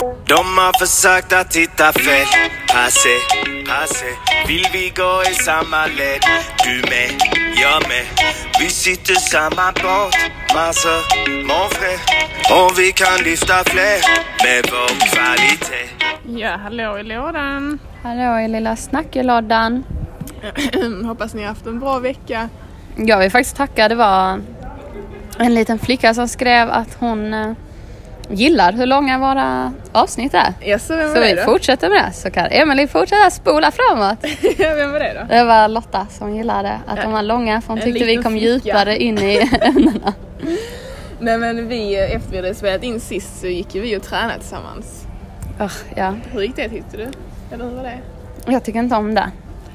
De har försökt att hitta fel. Passe, passe. Vill vi gå i samma led? Du med, jag med. Vi sitter samma båt. Massor, mon frère. Och vi kan lyfta fler med vår kvalitet. Ja, hallå i lådan. Hallå i lilla snackelådan. Hoppas ni har haft en bra vecka. Jag vill faktiskt tacka. Det var en liten flicka som skrev att hon eh, gillar hur långa våra avsnitt är. Ja, så vem Så vi det då? fortsätter med det. Så kan Emelie fortsätta spola framåt. Vem var det då? Det var Lotta som gillade att de var långa för hon tyckte vi kom flicka. djupare in i ämnena. Nej men vi, efter vi hade spelat in sist så gick vi och tränade tillsammans. Ugh, ja, Hur gick det tyckte du? Eller hur var det? jag tycker inte om det.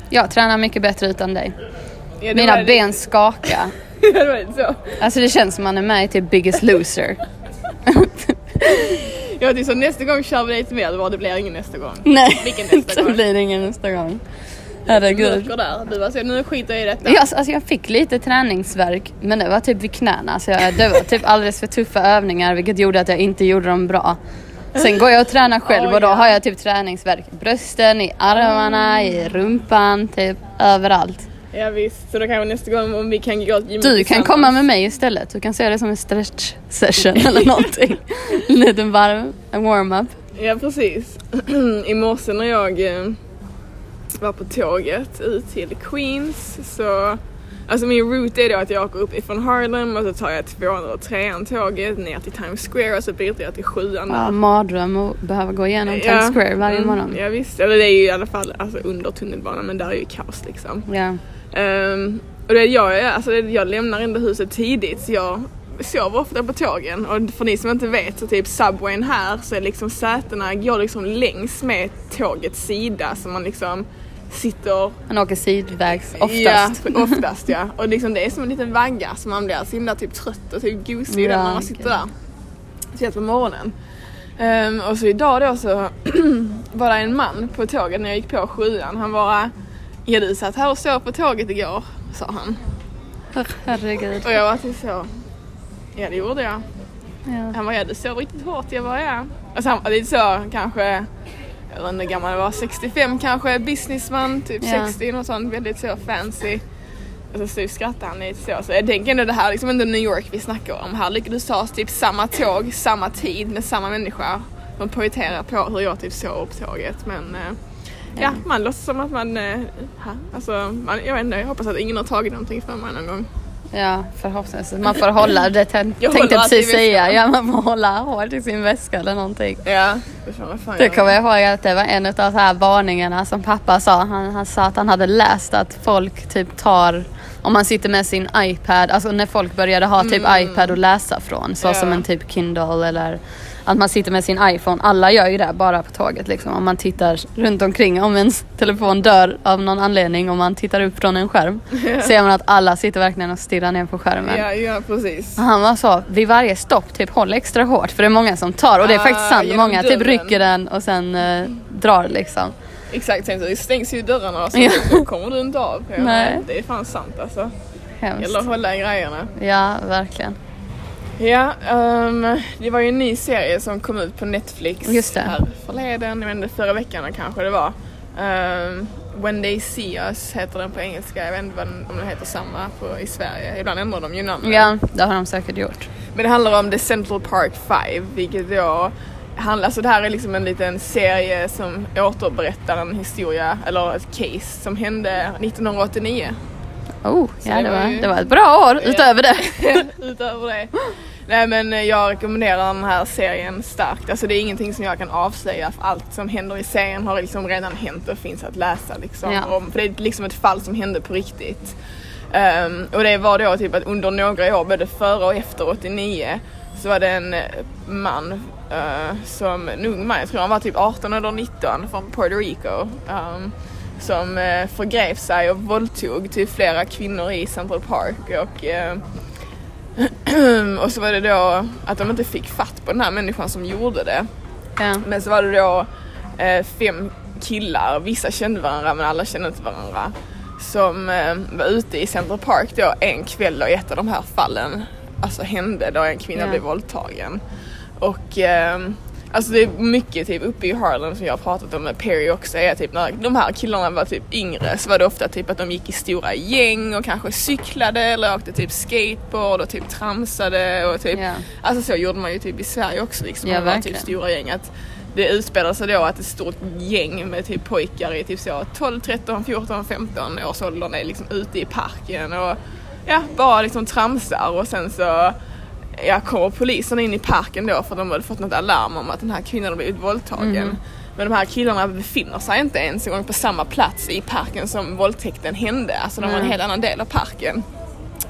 Jag tränar mycket bättre utan dig. Ja, Mina ben skakar. Ja, det var lite så. Alltså det känns som man är med i typ Biggest Loser. Ja, det är så nästa gång kör vi lite mer, det var det blir ingen nästa gång. Nej, Vilken nästa det gång? blir det ingen nästa gång. Herregud. Där. Du bara så nu skiter jag i detta. Jag, alltså jag fick lite träningsverk men det var typ vid knäna så jag, det var typ alldeles för tuffa övningar vilket gjorde att jag inte gjorde dem bra. Sen går jag och tränar själv och då ja. har jag typ träningsverk i brösten, i armarna, i rumpan, typ överallt. Ja visst, så då kanske nästa gång om vi kan gå till Du kan komma med mig istället, du kan se det som en stretch session eller någonting. En liten varm, en warm-up. Ja precis. I morse när jag eh, var på tåget ut till Queens så Alltså min route är då att jag åker upp ifrån Harlem och så tar jag 203 tåget ner till Times Square och så byter jag till sjuan där. Ja, mardröm att behöva gå igenom Ja. Times Square varje Mm, morgon. Ja visst, eller det är ju i alla fall alltså, under tunnelbanan men där är ju kaos liksom. Ja. Ehm, och det, jag, alltså, jag lämnar ändå huset tidigt så jag sover ofta på tågen och för ni som inte vet så typ subwayn här så är liksom sätena går liksom längs med tågets sida så man liksom sitter Man åker sidvägs oftast. Ja, oftast ja. Och liksom det är som en liten vagga så man blir så himla typ trött och typ gosig Ja, när man sitter där. Speciellt på morgonen. Ehm, och så idag då så var det en man på tåget när jag gick på sjuan. Han bara Ja du satt här och sov på tåget igår, sa han. Herregud. Och jag var typ så Ja det gjorde jag. Ja. Han bara ja du sov riktigt hårt. Jag bara ja. Och så han var lite så kanske jag vet inte hur gammal han var, 65 kanske, businessman, typ Ja. 60 något sånt, väldigt så fancy. Och så skrattade han lite så. Så jag tänker ändå det här liksom ändå New York vi snackar om. Här lyckades ta oss typ samma tåg, samma tid med samma människa. Man poängterar på hur jag typ sov på tåget men eh, ja, man låtsas som att man, eh, alltså, man, jag vet inte, jag hoppas att ingen har tagit någonting för mig någon gång. Ja, förhoppningsvis. Man får hålla, det tänkte jag precis säga. Ja, man får hålla hårt i sin väska eller någonting. Ja, det kommer jag ihåg att det var en av de här varningarna som pappa sa. Han, han sa att han hade läst att folk typ tar, om man sitter med sin iPad, alltså när folk började ha typ iPad att läsa från, så Ja. som en typ Kindle eller att man sitter med sin iPhone. Alla gör ju det bara på tåget liksom. Om man tittar runt omkring, om ens telefon dör av någon anledning, om man tittar upp från en skärm, ser man att alla sitter verkligen och stirrar ner på skärmen. Ja, ja precis. Och Han var så, vid varje stopp, typ håll extra hårt för det är många som tar och det är Ah, faktiskt sant. genom Många typ rycker den och sen eh, drar liksom. Exakt, sen så det stängs ju dörrarna och så Ja. då kommer du inte av. Det är fan sant alltså. Hemskt. Eller hålla i grejerna. Ja, verkligen. Ja, ehm, det var ju en ny serie som kom ut på Netflix Just det. här förleden, jag vet inte, förra veckan kanske det var. Ehm, When They See Us heter den på engelska, jag vet inte om den heter samma på, i Sverige. Ibland ändrar de ju namnen. Ja, det har de säkert gjort. Men det handlar om The Central Park 5, vilket då handlar, så det här är liksom en liten serie som återberättar en historia, eller ett case som hände 1989. Oh, Så ja det det var ju- det var ett bra år utöver det. Utöver det. Nej men eh, jag rekommenderar den här serien starkt. Alltså det är ingenting som jag kan avslöja för allt som händer i serien har liksom redan hänt och finns att läsa liksom. Ja. Om, för det är liksom ett fall som hände på riktigt. Ehm, och det var då typ att under några år, både före och efter 89, så var det en eh, man eh, som, en ung man, jag tror han var typ 18 eller 19 från Puerto Rico. ehm, som eh, förgrep sig och våldtog till flera kvinnor i Central Park och eh, och så var det då att de inte fick fatt på den här människan som gjorde det. Ja. Men så var det då eh, fem killar, vissa kände varandra men alla kände inte varandra. Som eh, var ute i Central Park då en kväll och ett av de här fallen alltså hände då en kvinna Ja. blev våldtagen. Och eh, Alltså det är mycket typ uppe i Harlem som jag har pratat om med Perry också är typ när de här killarna var typ yngre så var det ofta typ att de gick i stora gäng och kanske cyklade eller åkte typ skateboard och typ tramsade och typ Ja. Alltså så gjorde man ju typ i Sverige också liksom. Ja, man var typ stora gäng att det utspelade sig då att ett stort gäng med typ pojkar i typ så 12, 13, 14, 15 års åldern är liksom ute i parken och ja, bara liksom tramsar och sen så ja, kommer polisen in i parken då för de hade fått något alarm om att den här kvinnan hade blivit våldtagen. Men de här killarna befinner sig inte ens en gång på samma plats i parken som våldtäkten hände. Alltså de var en Mm. helt annan del av parken.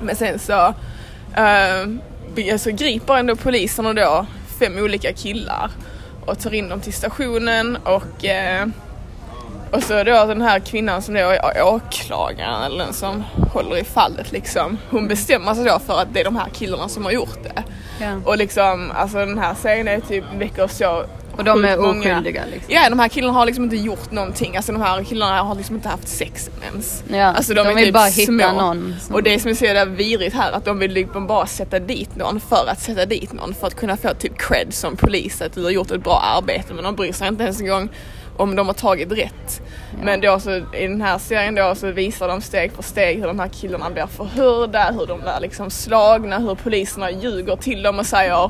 Men sen så uh, alltså, griper ändå poliserna då fem olika killar och tar in dem till stationen och eh, och så då den här kvinnan som då är åklagaren eller den som håller i fallet liksom. Hon bestämmer sig då för att det är de här killarna som har gjort det. Ja. Och liksom, alltså den här serien är typ väcker så Och de är oskyldiga liksom. Ja, de här killarna har liksom inte gjort någonting. Alltså de här killarna har liksom inte haft sex ens. Ja, Alltså de, de är vill typ bara hitta små. någon som- Och det som är så jävla virigt här att de vill liksom bara sätta dit någon för att sätta dit någon för att kunna få typ cred som polis att du har gjort ett bra arbete men de bryr sig inte ens en gång om de har tagit rätt. Men då så i den här serien då så visar de steg för steg hur de här killarna blir förhörda, hur de blir liksom slagna, hur poliserna ljuger till dem och säger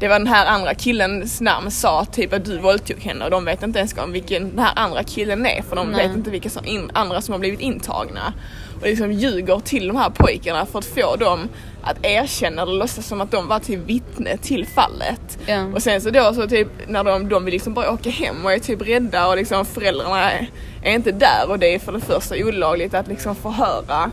det var den här andra killens namn sa typ att du våldtog henne och de vet inte ens om vilken den här andra killen är för de Nej. vet inte vilka som in, andra som har blivit intagna. Och liksom ljuger till de här pojkarna för att få dem att erkänna eller låtsas som att de var till vittne till fallet. Ja. Och sen så då så typ när de, de vill liksom bara åka hem och är typ rädda och liksom föräldrarna är, är inte där och det är för det första olagligt att liksom förhöra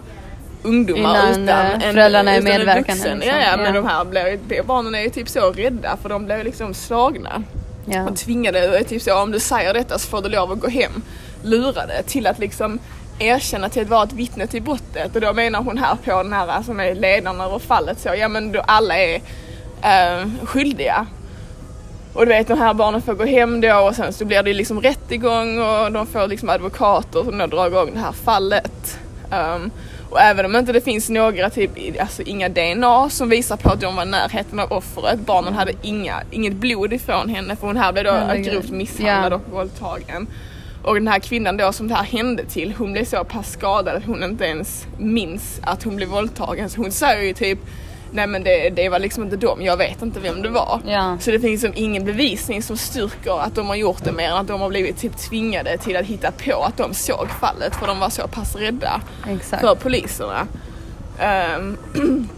ungdomar Innan, utan eh, en, föräldrarna är utan medverkande, liksom. Ja, ja, men Ja. de här de barnen är ju typ så rädda för de blev liksom slagna Ja. och tvingade, typ så om du säger detta så får du lov att gå hem. Lurade till att liksom erkänna till att vara ett vittne till brottet och då menar hon här på den här som är ledaren över fallet så, ja men då alla är eh, skyldiga. Och du vet de här barnen får gå hem då och sen så blir det liksom rättegång och de får liksom advokater som då drar igång det här fallet. Um, och även om inte det finns några, typ, alltså inga DNA som visar på att de var i närheten av offret. Barnen hade inga, inget blod ifrån henne för hon här blev då grovt misshandlad Ja. och våldtagen. Och den här kvinnan då som det här hände till, hon blev så pass skadad att hon inte ens minns att hon blev våldtagen. Så hon säger ju typ Nej men det, det var liksom inte dem, jag vet inte vem det var. Ja. Så det finns liksom ingen bevisning som styrker att de har gjort det mer än att de har blivit typ tvingade till att hitta på att de såg fallet för de var så pass rädda Exakt. för poliserna. Ehm,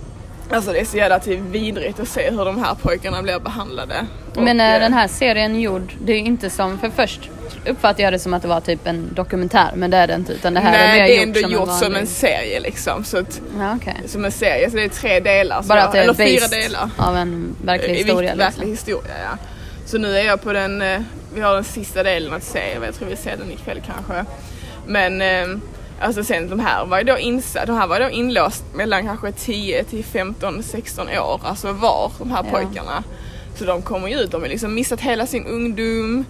alltså det är så jävla typ vidrigt att se hur de här pojkarna blir behandlade. Men Och, är eh, den här serien gjord, det är inte som, för först uppfattade jag det som att det var typ en dokumentär men det är det inte utan det här Nej, är mer det är gjort ändå som gjort en som en serie liksom. Så att, Ja, okej. som en serie, så det är tre delar. Bara jag, att det är eller fyra delar. av en verklig historia. vikt- Verklig Liksom. historia ja. Så nu är jag på den, eh, vi har den sista delen att se, jag tror vi ser den ikväll kanske. Men eh, alltså sen de här var ju då insatt, de här var då inlåst mellan kanske 10 till 15, 16 år, alltså var de här Ja. pojkarna. Så de kommer ju ut, de har liksom missat hela sin ungdom.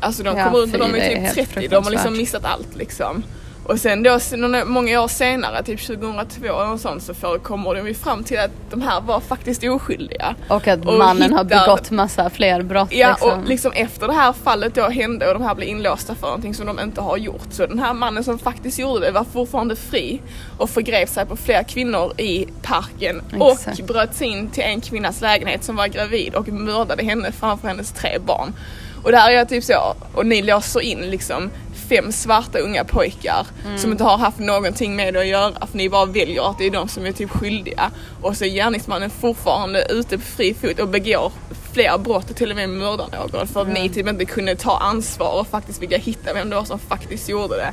Alltså de Ja, kommer ut när de är är typ 30, de har liksom missat allt liksom. Och sen då många år senare, typ 2002 eller något sånt, så får, kommer de ju fram till att de här var faktiskt oskyldiga. Och att Och mannen har hittar- begått massa fler brott. Ja liksom. och liksom efter det här fallet då hände och de här blev inlåsta för någonting som de inte har gjort. Så den här mannen som faktiskt gjorde det var fortfarande fri och förgrev sig på fler kvinnor i parken Exakt. och bröt sig in till en kvinnas lägenhet som var gravid och mördade henne framför hennes tre barn. Och det här är typ så, och ni låser in liksom fem svarta unga pojkar Mm. som inte har haft någonting med det att göra för ni bara väljer att det är de som är typ skyldiga. Och så är gärningsmannen fortfarande ute på fri fot och begår fler brott och till och med mördar någon för att ni typ inte kunde ta ansvar och faktiskt vilja hitta vem det var som faktiskt gjorde det.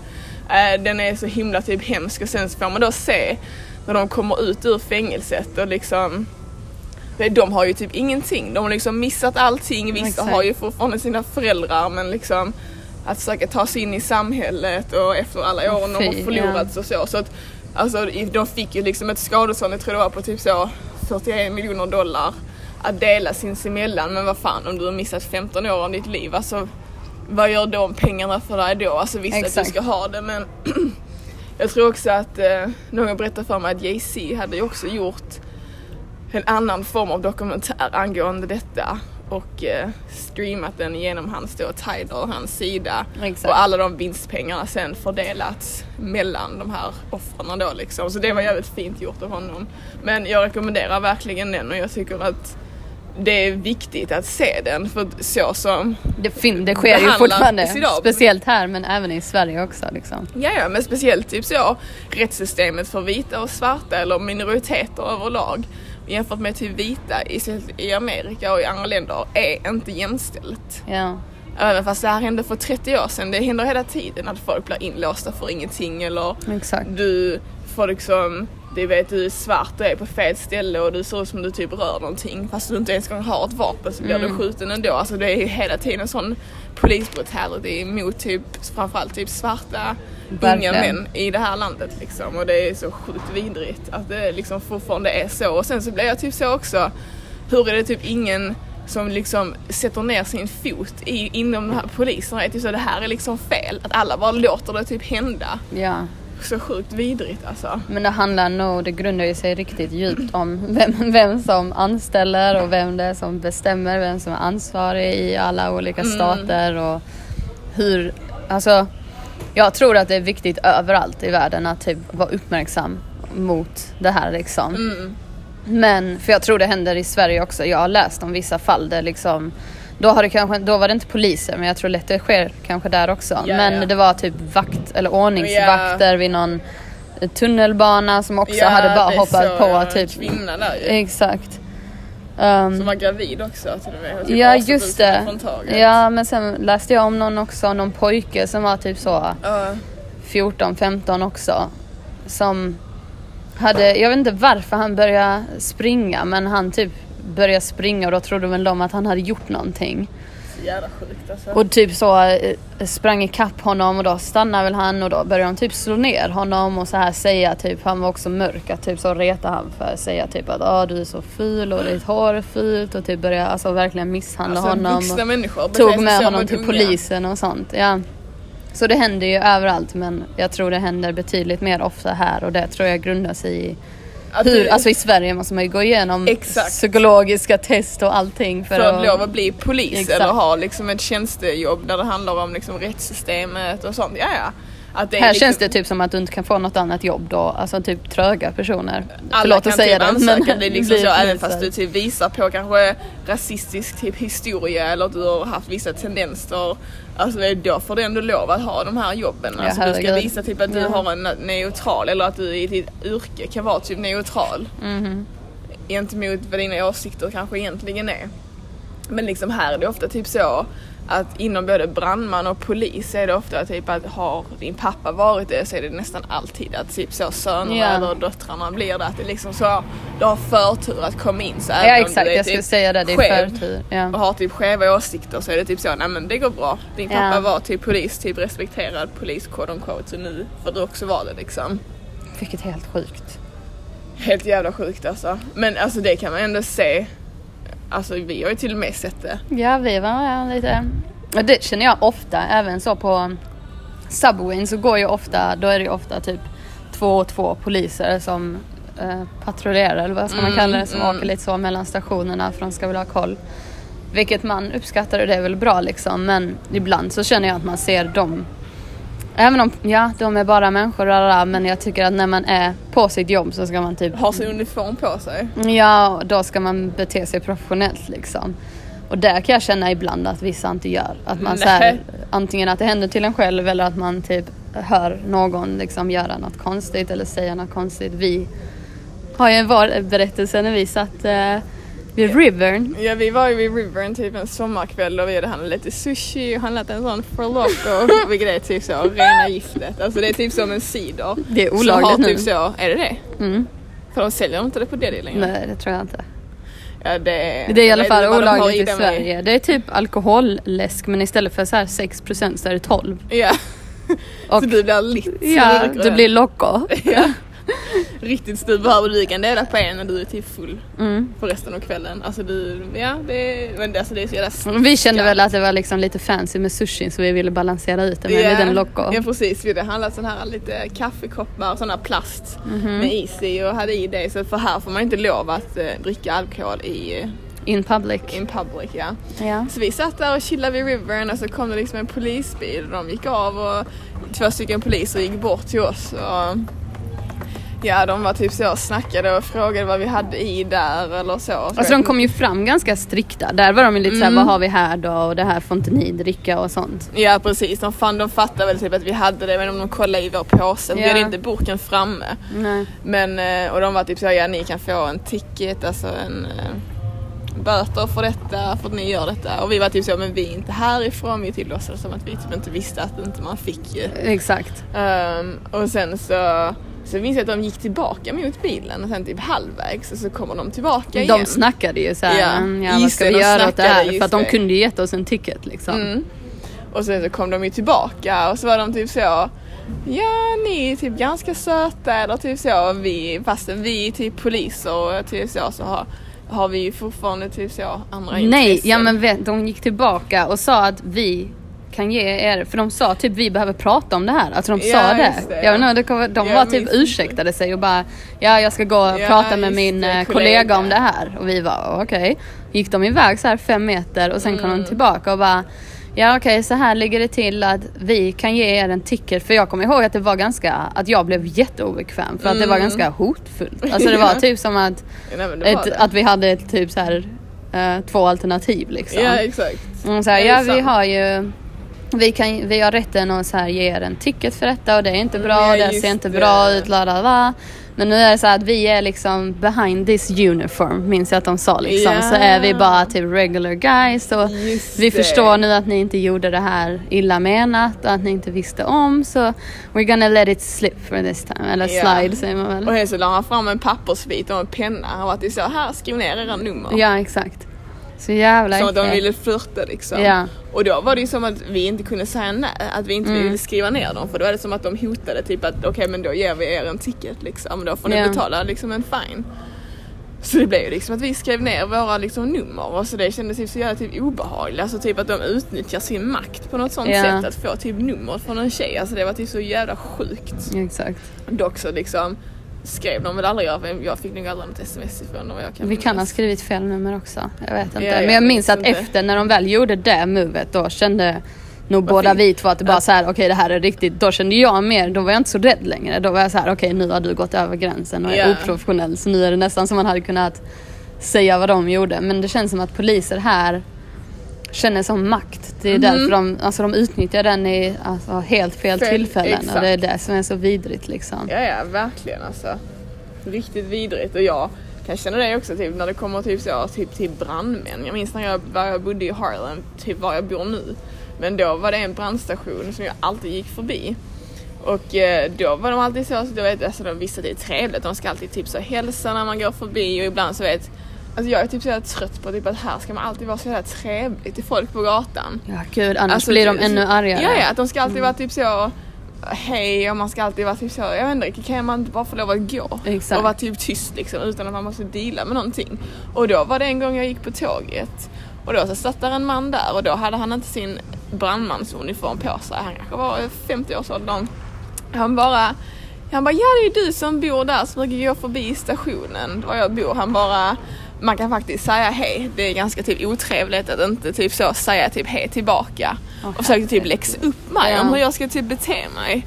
Eh, den är så himla typ hemsk och sen så får man då se när de kommer ut ur fängelset och liksom de har ju typ ingenting. De har liksom missat allting. Vissa Exakt. har ju fortfarande sina föräldrar men liksom att försöka ta sig in i samhället och efter alla år de har Fy, förlorat och så. så att, alltså, de fick ju liksom ett skadestånd, jag tror det var på typ så 41 miljoner dollar att dela sinsemellan. Men vad fan om du har missat 15 år av ditt liv, alltså vad gör de pengarna för dig då? Alltså visst att Exakt. du ska ha det men jag tror också att eh, någon berättade för mig att Jay-Z hade ju också gjort en annan form av dokumentär angående detta. och eh, streamat den genom hans då Tidal, hans sida. Exakt. Och alla de vinstpengarna sen fördelats mellan de här offren då liksom. Så det var jävligt fint gjort av honom. Men jag rekommenderar verkligen den och jag tycker att det är viktigt att se den för så som Det, fin- det sker ju fortfarande, idag. speciellt här men även i Sverige också liksom. Ja, ja, men speciellt typ så rättssystemet för vita och svarta eller minoriteter överlag jämfört med typ vita i, i Amerika och i andra länder är inte jämställt. Ja. Även fast det här hände för 30 år sedan, det händer hela tiden att folk blir inlåsta för ingenting eller Exakt. du får liksom, du vet du är svart och är på fel ställe och du ser ut som du typ rör någonting fast du inte ens gång har ett vapen så blir Mm. du skjuten ändå. Alltså det är ju hela tiden sån polisbrutality mot typ framförallt typ svarta unga män i det här landet liksom och det är så sjukt vidrigt att det liksom fortfarande är så och sen så blir jag typ så också, hur är det typ ingen som liksom sätter ner sin fot i, inom de här poliserna, typ så det här är liksom fel, att alla bara låter det typ hända. Ja. Så sjukt vidrigt alltså. Men det handlar nog, det grundar ju sig riktigt djupt om vem, vem som anställer och vem det är som bestämmer, vem som är ansvarig i alla olika stater och hur, alltså jag tror att det är viktigt överallt i världen att typ vara uppmärksam mot det här liksom. Men, för jag tror det händer i Sverige också, jag har läst om vissa fall där liksom då, har det kanske, då var det inte poliser men jag tror lätt det sker kanske där också. Ja, men ja. det var typ vakt eller ordningsvakter vid någon tunnelbana som också hade bara hoppat så, på typ. kvinna där ju. Exakt. Um, Som var gravid också till och med. typ ja just det. Ja men sen läste jag om någon också, någon pojke som var typ så Ja. 14-15 också. Som hade, jag vet inte varför han började springa men han typ började springa och då trodde väl de att han hade gjort någonting. så jävla sjukt alltså. Och typ så eh, sprang ikapp honom och då stannade väl han och då började de typ slå ner honom och så här säga typ, han var också mörk, att typ så reta han för att säga typ att ah, du är så ful och ditt hår är fult och typ börja alltså verkligen misshandla alltså, honom. vuxna människor tog med honom till unga. polisen och sånt. Ja. Så det händer ju överallt men jag tror det händer betydligt mer ofta här och det tror jag grundar sig i Att hur, du- alltså i Sverige måste man ju gå igenom Exakt. psykologiska test och allting för, för att lov att bli polis Exakt. eller ha liksom ett tjänstejobb där det handlar om liksom rättssystemet och sånt. Ja, ja. Att det är Här liksom, känns det typ som att du inte kan få något annat jobb då, alltså typ tröga personer. alla Förlåt kan att säga typ det ansöka bli liksom blir så även fast du typ visar på kanske rasistisk typ historia eller att du har haft vissa tendenser. Alltså det är då får du ändå lov att ha de här jobben. Ja, Alltså du ska visa typ att du Ja. har en neutral eller att du i ditt yrke kan vara typ neutral. Mhm. gentemot vad dina åsikter kanske egentligen är. Men liksom här är det ofta typ så att inom både brandman och polis är det ofta typ att har din pappa varit det så är det nästan alltid att typ så sönerna Ja. eller döttrarna blir det. Att det liksom så, du har förtur att komma in. Så Ja exakt, jag skulle typ säga det, det är förtur. och Ja. har typ skeva åsikter så är det typ så, nej men det går bra. Din pappa Ja. var typ polis, typ respekterad polis quote on quote, så nu får du också vara det liksom. Vilket är helt sjukt. Helt jävla sjukt alltså. Men alltså det kan man ändå se. Alltså vi har ju till och med sett det. Ja vi var med lite, och det känner jag ofta, även så på Subwayn så går ju ofta, då är det ju ofta typ två och två poliser som eh, patrullerar eller vad ska man kalla det, som mm. åker lite så mellan stationerna för de ska väl ha koll. Vilket man uppskattar och det är väl bra liksom men ibland så känner jag att man ser dem Även om, ja de är bara människor rara, men jag tycker att när man är på sitt jobb så ska man typ Har sin uniform på sig. Ja, då ska man bete sig professionellt liksom. Och där kan jag känna ibland att vissa inte gör. Att man så här, antingen att det händer till en själv eller att man typ hör någon liksom göra något konstigt eller säga något konstigt. Vi har ju en berättelse när vi satt eh, vid Rivern. Ja vi var ju vid Rivern typ en sommarkväll och vi hade handlat lite sushi och handlat en sån for loco. vilket är typ så rena giftet. Alltså det är typ som en cider. Det är olagligt nu. typ så, är det det? Mm. För de säljer inte det på Deli längre. Nej, det tror jag inte. Ja, det, är, Det är i alla fall olagligt i med. Sverige. Det är typ alkoholläsk men istället för så här 6% så är det 12. Ja. Och så du blir lit. ja, det blir loco. Ja. Riktigt stor behöver du kan dela på en när du är typ full Mm. på resten av kvällen. Alltså du, ja det, men det, alltså det är så jävla Vi kände väl att det var liksom lite fancy med sushi så vi ville balansera ut det med en liten loco. Ja precis, vi hade handlat sån här lite kaffekoppar, sån här plast Mhm. med is i och hade i det. Så för här får man inte lov att eh, dricka alkohol i, In public. In public ja. Ja. Så vi satt där och chillade vid rivern och så kom det liksom en polisbil och de gick av och två stycken poliser gick bort till oss och Ja, de var typ så och snackade och frågade vad vi hade i där eller så. Alltså de kom ju fram ganska strikta. Där var de ju lite såhär, Mm. vad har vi här då? Och det här får inte ni dricka och sånt. Ja precis, de, fann, de fattade väl typ att vi hade det men de kollade i vår påse. Vi Ja. hade inte burken framme. Nej. Men, eh, och de var typ så, ja ni kan få en ticket, alltså en eh, böter för detta, för att ni gör detta. Och vi var typ så, men vi är inte härifrån, vi tillåtsades som att vi typ inte visste att inte man fick ju. Exakt. Ehm, och sen så, så minns jag att de gick tillbaka mot bilen och sen typ halvvägs och så kommer de tillbaka igen. De snackade ju såhär, Ja. ja, vad ska vi göra åt det här? För att de kunde ju gett oss en ticket liksom. Mm. Och sen så kom de ju tillbaka och så var de typ så Ja, ni är typ ganska söta eller typ så. Vi, fastän vi är typ poliser och typ så, så har, har vi ju fortfarande typ så andra Nej, intressen. ja men vet, de gick tillbaka och sa att vi kan ge er, för de sa typ vi behöver prata om det här. Alltså de Ja, sa det. det. Jag vet inte, kom- de Jag var typ ursäktade sig och bara ja jag ska gå och Ja, prata med min det, eh, kollega. kollega. om det här. Och vi var okej. Gick de iväg så här fem meter och sen kom Mm. de tillbaka och bara Ja okej så här ligger det till att vi kan ge er en ticket för jag kommer ihåg att det var ganska, att jag blev jätteobekväm för att det var Mm. ganska hotfullt. Alltså det var Ja. typ som att, Ja, nej, ett, att vi hade ett, typ så här eh, två alternativ liksom. Ja exakt. Mm, så här, ja vi har ju vi, kan, vi har rätten att så här, ge er en ticket för detta och det är inte bra, Ja, det ser inte det. bra ut, la la la. Men nu är det så här att vi är liksom behind this uniform, minns jag att de sa liksom. Ja. Så är vi bara typ regular guys och Just vi det. förstår nu att ni inte gjorde det här illa menat och att ni inte visste om så we're gonna let it slip for this time. Eller Ja. slide säger man väl. Och så la han fram en pappersbit och en penna. Han var typ så här, skriv ner era nummer. Ja exakt. Så jävla Som att de ville flirta liksom. Ja. Och då var det ju som att vi inte kunde säga nej, att vi inte Mm. ville skriva ner dem. För då var det som att de hotade typ att okej men då ger vi er en ticket liksom. Då får ni Ja. betala liksom en fine. Så det blev ju liksom att vi skrev ner våra liksom nummer och så det kändes typ så jävla typ obehagligt. Alltså typ att de utnyttjar sin makt på något sånt Ja. sätt att få typ nummer från en tjej. Alltså det var typ så jävla sjukt. Exakt. Dock så liksom skrev de väl aldrig jag, jag fick nog aldrig något sms ifrån dem jag kan Vi kan ha skrivit fel nummer också. Jag vet inte. Ja, Men jag jag minns att inte. efter när de väl gjorde det movet då kände nog Vad båda fint. vi två att det bara så här okej det här är riktigt. Då kände jag mer, då var jag inte så rädd längre. Då var jag så här okej nu har du gått över gränsen och är Ja. oprofessionell. Så nu är det nästan som man hade kunnat säga vad de gjorde. Men det känns som att poliser här känner som makt. Det är Mhm. därför de, alltså de utnyttjar den i alltså, helt fel, Fel, tillfällen. Och det är exakt. det som är så vidrigt liksom. Ja, ja, verkligen alltså. Riktigt vidrigt och jag kan känna det också typ när det kommer typ så, typ till brandmän. Jag minns när jag, var jag bodde i Harlem, typ var jag bor nu. Men då var det en brandstation som jag alltid gick förbi. Och eh, då var de alltid så, så du vet, alltså de visste att det är trevligt, de ska alltid typ så hälsa när man går förbi och ibland så vet Alltså jag är typ så jävla trött på typ att här ska man alltid vara så jävla trevlig till folk på gatan. Ja gud annars Alltså, blir de ännu argare. Ja, ja, att de ska alltid vara typ så hej och man ska alltid vara typ så, jag vet inte, kan man inte bara få lov att gå? Exakt. Och vara typ tyst liksom utan att man måste deala med någonting. Och då var det en gång jag gick på tåget och då så satt där en man där och då hade han inte sin brandmansuniform på sig. Han kanske var 50 års åldern. Han bara han bara, ja det är du som bor där som brukar gå förbi stationen var jag bor. Han bara, man kan faktiskt säga hej. Det är ganska typ otrevligt att inte typ så säga typ hej tillbaka. Åh, och försökte typ läxa upp mig om hur jag ska typ bete mig.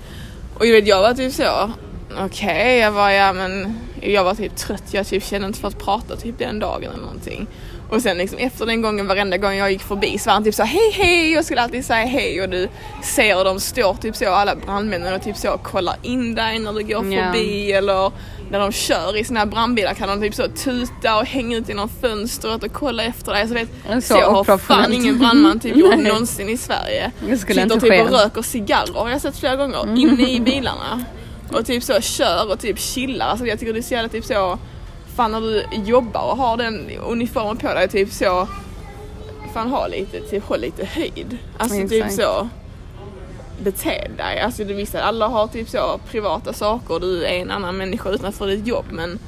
Och jag vet, jag var typ så, okej, jag var ja men, jag var typ trött. Jag typ kände inte för att prata typ den dagen eller någonting. Och sen liksom efter den gången, varenda gång jag gick förbi så var han typ så hej hej, jag skulle alltid säga hej och du ser hur de står typ så alla brandmännen och typ så kollar in dig när du går Ja. förbi eller när de kör i sina här brandbilar kan de typ så tuta och hänga ut genom fönstret och kolla efter dig. Så vet, så, så har fan ingen brandman typ gjort någonsin i Sverige. Det Sitter typ ske. och röker cigarrer har jag sett flera gånger inne i bilarna. Och typ så kör och typ chillar. Alltså jag tycker det är så jävla typ så Fan när du jobbar och har den uniformen på dig typ så Fan ha lite, typ håll lite höjd. Alltså typ Exakt. så Bete dig. Alltså det visst att alla har typ så privata saker och du är en annan människa utanför ditt jobb men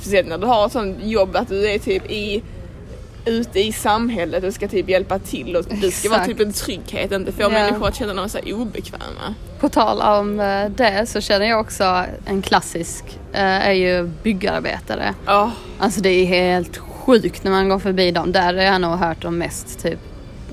Speciellt när du har ett sånt jobb att du är typ i ute i samhället och ska typ hjälpa till och du ska vara typ en trygghet, inte få Ja. människor att känna sig obekväma. På tal om eh, det så känner jag också en klassisk eh, är ju byggarbetare. Ja, Alltså det är helt sjukt när man går förbi dem. Där har jag nog hört de mest typ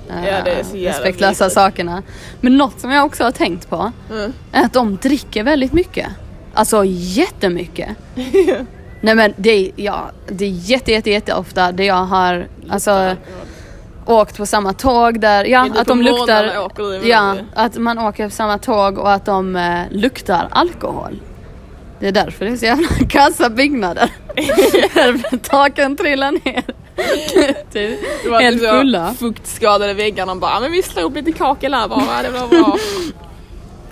eh, Ja, det är så jävla respektlösa sakerna. Men något som jag också har tänkt på Mm. är att de dricker väldigt mycket. Alltså jättemycket. Nej men det är, ja, det är jätte, jätte, jätte ofta det jag har alltså, åkt på samma tåg där, ja att de luktar, åker ja att man åker på samma tåg och att de eh, luktar alkohol. Det är därför det är så jävla kassa byggnader. Taken trillar ner. typ, helt typ fulla. Fuktskadade väggar. De bara, "Ja, men vi slår upp lite kakel här bara, det blir bra.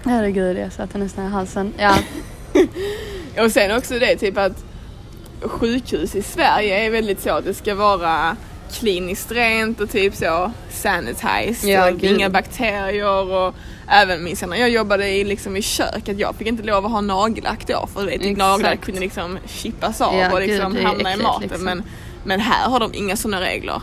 Herregud jag satte nästan i halsen. Ja, Och sen också det typ att sjukhus i Sverige är väldigt så att det ska vara kliniskt rent och typ så sanitized Ja, och gud. inga bakterier och även minns jag när jag jobbade i, liksom, i köket, jag fick inte lov att ha nagellack då för det, Exakt. naglar kunde liksom chippas av Ja, och gud, liksom är hamna i äckligt, maten liksom. men, men här har de inga sådana regler.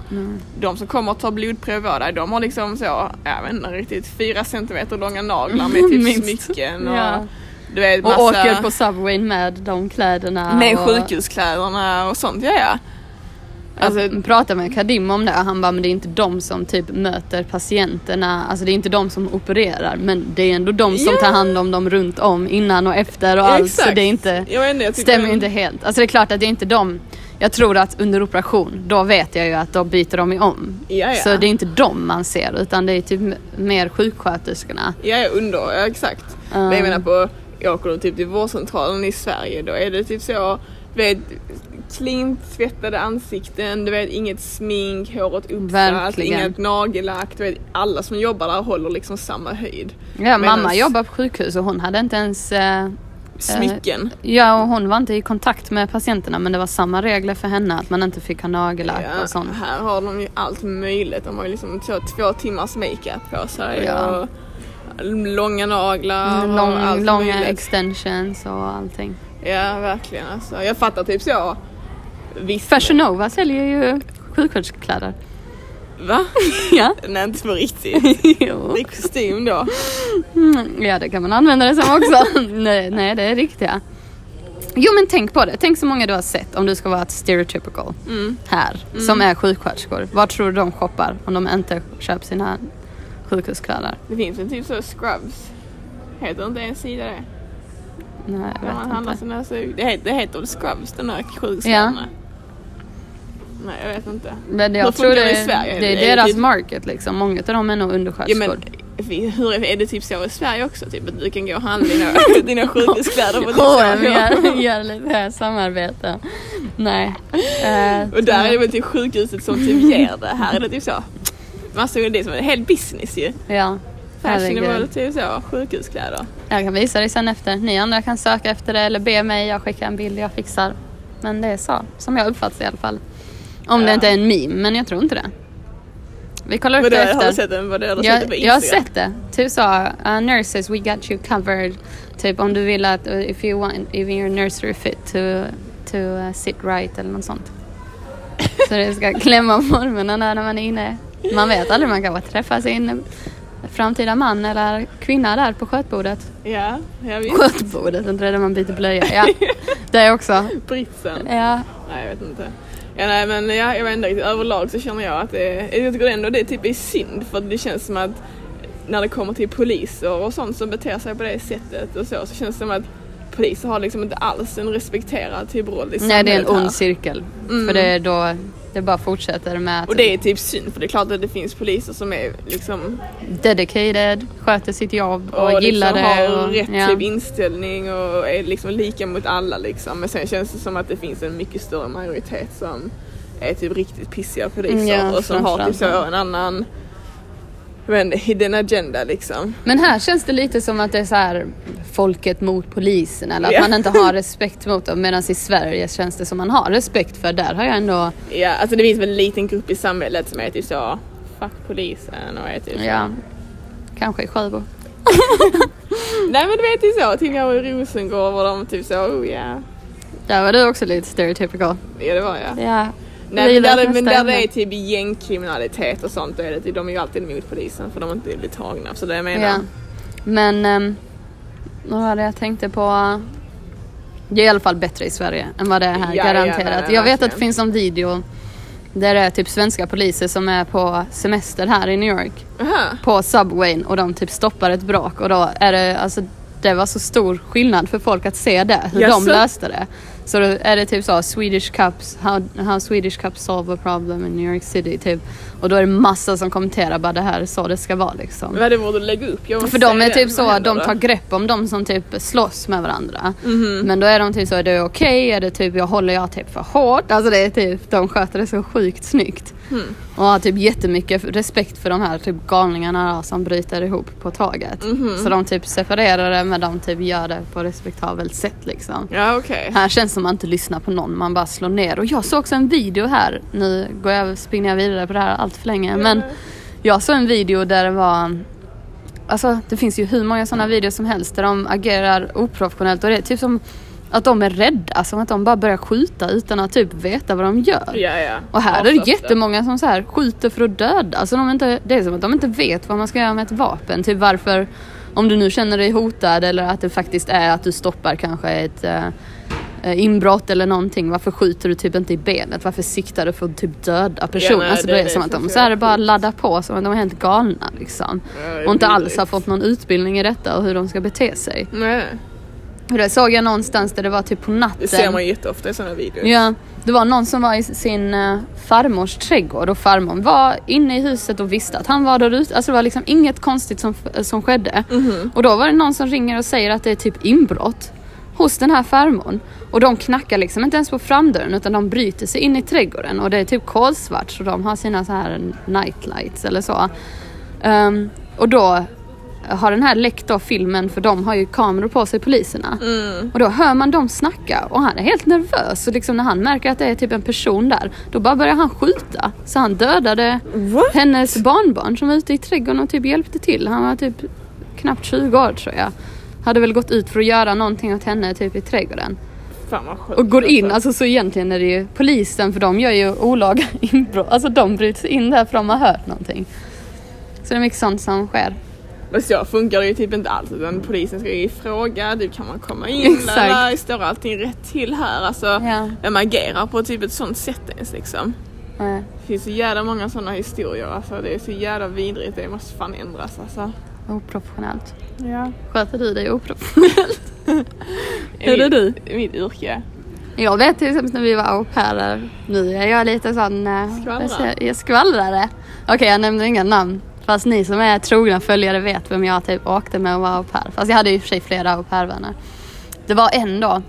De som kommer och tar blodprov av dig, de har liksom så, jag vet inte riktigt, fyra centimeter långa naglar med typ smycken och Ja. Du vet och massa... åker på Subwayn med de kläderna. Med och, sjukhuskläderna och sånt, ja ja. Alltså, jag pratade med Kadim om det och han bara, men det är inte de som typ möter patienterna, alltså det är inte de som opererar men det är ändå de som Ja. tar hand om dem runt om innan och efter och allt så det är inte, jag inte, jag stämmer inte helt. Alltså det är klart att det är inte de, jag tror att under operation, då vet jag ju att då byter de om. Ja. Så det är inte dem man ser utan det är typ mer sjuksköterskorna. Ja, ja, under, ja exakt. Mm. Men jag menar på, jag åker då typ till vårdcentralen i Sverige, då är det typ så, du vet, klint tvättade ansikten, du vet inget smink, håret uppsatt, inget nagellack, du vet alla som jobbar där håller liksom samma höjd. Ja, mamma Medans- jobbar på sjukhus och hon hade inte ens eh, Smycken. Ja, och hon var inte i kontakt med patienterna men det var samma regler för henne att man inte fick ha nagellack Ja, och sånt. här har de ju allt möjligt. De har ju liksom så, två timmars makeup på sig Ja. och långa naglar och Lång, allt långa möjligt. extensions och allting. Ja, verkligen alltså. Jag fattar typ så. Visst. Fashion Nova säljer ju sjuksköterskekläder. Va? Ja. Nej, inte på riktigt. jo. Det är kostym då. Mm, ja, det kan man använda det som också. nej, nej, det är riktiga. Jo men tänk på det, tänk så många du har sett om du ska vara ett stereotypical Mm. här som är sjuksköterskor. Var tror du de shoppar om de inte köper sina sjukhuskläder? Det finns en typ så scrubs. Heter inte en sida det? Nej, När jag man vet handlar inte. sina så, det, heter, det heter scrubs den här sjuksköterskorna? Nej jag vet inte. Men Hur jag tror funkar det, i Sverige? det Är deras typ- market liksom. Många av dem är nog Ja undersköterskor. men vi- hur är, är det typ så i Sverige också? Typ att du kan gå och handla dina, dina sjukhuskläder på H&M gör, gör lite samarbete. Nej. Eh, Och där är det väl typ sjukhuset som typ ger det. Här är det typ så. Massa det är som en hel business ju. Ja. Fashionable typ så, sjukhuskläder. Jag kan visa dig sen efter. Ni andra kan söka efter det eller be mig. Jag skickar en bild, jag fixar. Men det är så. Som jag uppfattar det i alla fall. Om det Ja. inte är en meme, men jag tror inte det. Vi kollar upp det har efter. du sett den? Vadå, har du sett det på Jag, jag har sett det. Typ så, uh, nurses we got you covered. Typ om du vill att, uh, if you want, if your nursery fit to, to uh, sit right eller något sånt. så det ska klämma formerna när man är inne. Man vet aldrig, man kan bara träffa sin framtida man eller kvinna där på skötbordet. Ja, jag vet. Skötbordet, inte det där man byter blöja. Ja, det också. Britsen. Ja, Nej, jag vet inte. Ja, nej, men ja, jag vet inte riktigt. Överlag så känner jag att det, jag tycker ändå det typ är synd för det känns som att när det kommer till poliser och sånt som beter sig på det sättet och så, så känns det som att poliser har liksom inte alls en respekterad typ roll i nej det är en ond cirkel. Mm. För det är då, det bara fortsätter med att Och det är typ synd för det är klart att det finns poliser som är liksom dedicated, sköter sitt jobb och, och gillar liksom det. har Och, rätt ja. typ inställning och är liksom lika mot alla liksom. Men sen känns det som att det finns en mycket större majoritet som är typ riktigt pissiga poliser Mm, ja, och som har typ så en annan inte, hidden agenda liksom. Men här känns det lite som att det är så här folket mot polisen eller att Ja. man inte har respekt mot dem. Medan i Sverige känns det som man har respekt för. Där har jag ändå, Ja, alltså det finns väl en liten grupp i samhället som är typ så fuck polisen och är typ så. ja, kanske i Sjöbo. Nej men du vet ju så, till jag i Rosengård var de typ så, oh ja. Där var du också lite stereotypical. Ja det var jag. Ja. Nej, men där, det, men där det är typ gängkriminalitet och sånt, då är det, typ- de är ju alltid emot polisen för de inte blir tagna. Så det jag menar. Ja. Men um, vad var det jag tänkte på? Det är i alla fall bättre i Sverige än vad det är här, Ja, ja, garanterat. nej, nej, jag vet att det finns en video Där det är typ svenska poliser som är på semester här i New York. Aha. På Subwayn och de typ stoppar ett brak och då är det alltså det var så stor skillnad för folk att se det, hur Jaså? de löste det. Så då är det typ så Swedish Cups, how, how Swedish Cups solve a problem in New York City typ. Och då är det massa som kommenterar bara det här är så det ska vara liksom. Vad det borde lägga upp. Jag För de är typ så, händer de tar grepp om de som typ slåss med varandra. Mhm. Men då är de typ så, är det okej? Är det typ, jag håller jag typ för hårt? Alltså det är typ, de sköter det så sjukt snyggt. Hmm. Och har typ jättemycket respekt för de här typ galningarna som bryter ihop på tåget. Mhm. Så de typ separerar det men de typ gör det på respektabelt sätt liksom. Ja okej. Här känns som man inte lyssnar på någon, man bara slår ner. Och jag såg också en video här, nu går jag, springer jag vidare på det här allt för länge. Men jag såg en video där det var Alltså det finns ju hur många sådana videos som helst där de agerar oprofessionellt och det är typ som att de är rädda, som att de bara börjar skjuta utan att typ veta vad de gör. Ja ja. Och här är det jättemånga som så här skjuter för att döda. Alltså de inte, det är som att de inte vet vad man ska göra med ett vapen. Typ varför, om du nu känner dig hotad eller att det faktiskt är att du stoppar kanske ett eh, inbrott eller någonting. Varför skjuter du typ inte i benet? Varför siktar du för att typ döda personen? nej, alltså det det är det som att de så här bara laddar på som att de är helt galna liksom. Ja, Och inte alls har fått någon utbildning i detta och hur de ska bete sig. Nej. Och det såg jag någonstans där det var typ på natten. Det ser man jätteofta i sådana videos. Ja, det var någon som var i sin uh, farmors trädgård och farmor var inne i huset och visste att han var där ute. Alltså det var liksom inget konstigt som, som skedde. Mhm. Och då var det någon som ringer och säger att det är typ inbrott hos den här farmor. Och de knackar liksom inte ens på framdörren utan de bryter sig in i trädgården och det är typ kolsvart så de har sina så här nightlights eller så. Ehm, och då har den här läckt då filmen för de har ju kameror på sig poliserna. Mm. Och då hör man dem snacka och han är helt nervös. Och liksom när han märker att det är typ en person där, då bara börjar han skjuta. Så han dödade What? hennes barnbarn som var ute i trädgården och typ hjälpte till. Han var typ knappt 20 år tror jag. Hade väl gått ut för att göra någonting åt henne typ i trädgården. Och går in, alltså. alltså så egentligen är det ju polisen för de gör ju olaga inbrott. Alltså de bryter in där för de har hört någonting. Så det är mycket sånt som sker. Men så funkar det ju typ inte alls utan polisen ska ju fråga, du kan man komma in Exakt. eller står allting rätt till här? Alltså, Ja. vem agerar på typ ett sånt sätt ens liksom? Eh, Det finns så jävla många sådana historier alltså, det är så jävla vidrigt, det måste fan ändras alltså. Oprofessionellt. Ja. Sköter du dig oprofessionellt? Hur är du? Mitt yrke. Jag vet till exempel när vi var au pairer. Nu är jag lite sån... eh, Skvallra. vad säger- Jag skvallrare. Okej jag nämner inga namn. Fast ni som är trogna följare vet vem jag typ åkte med och var au pair. Fast jag hade ju i och för sig flera au pair-vänner. Det var en då.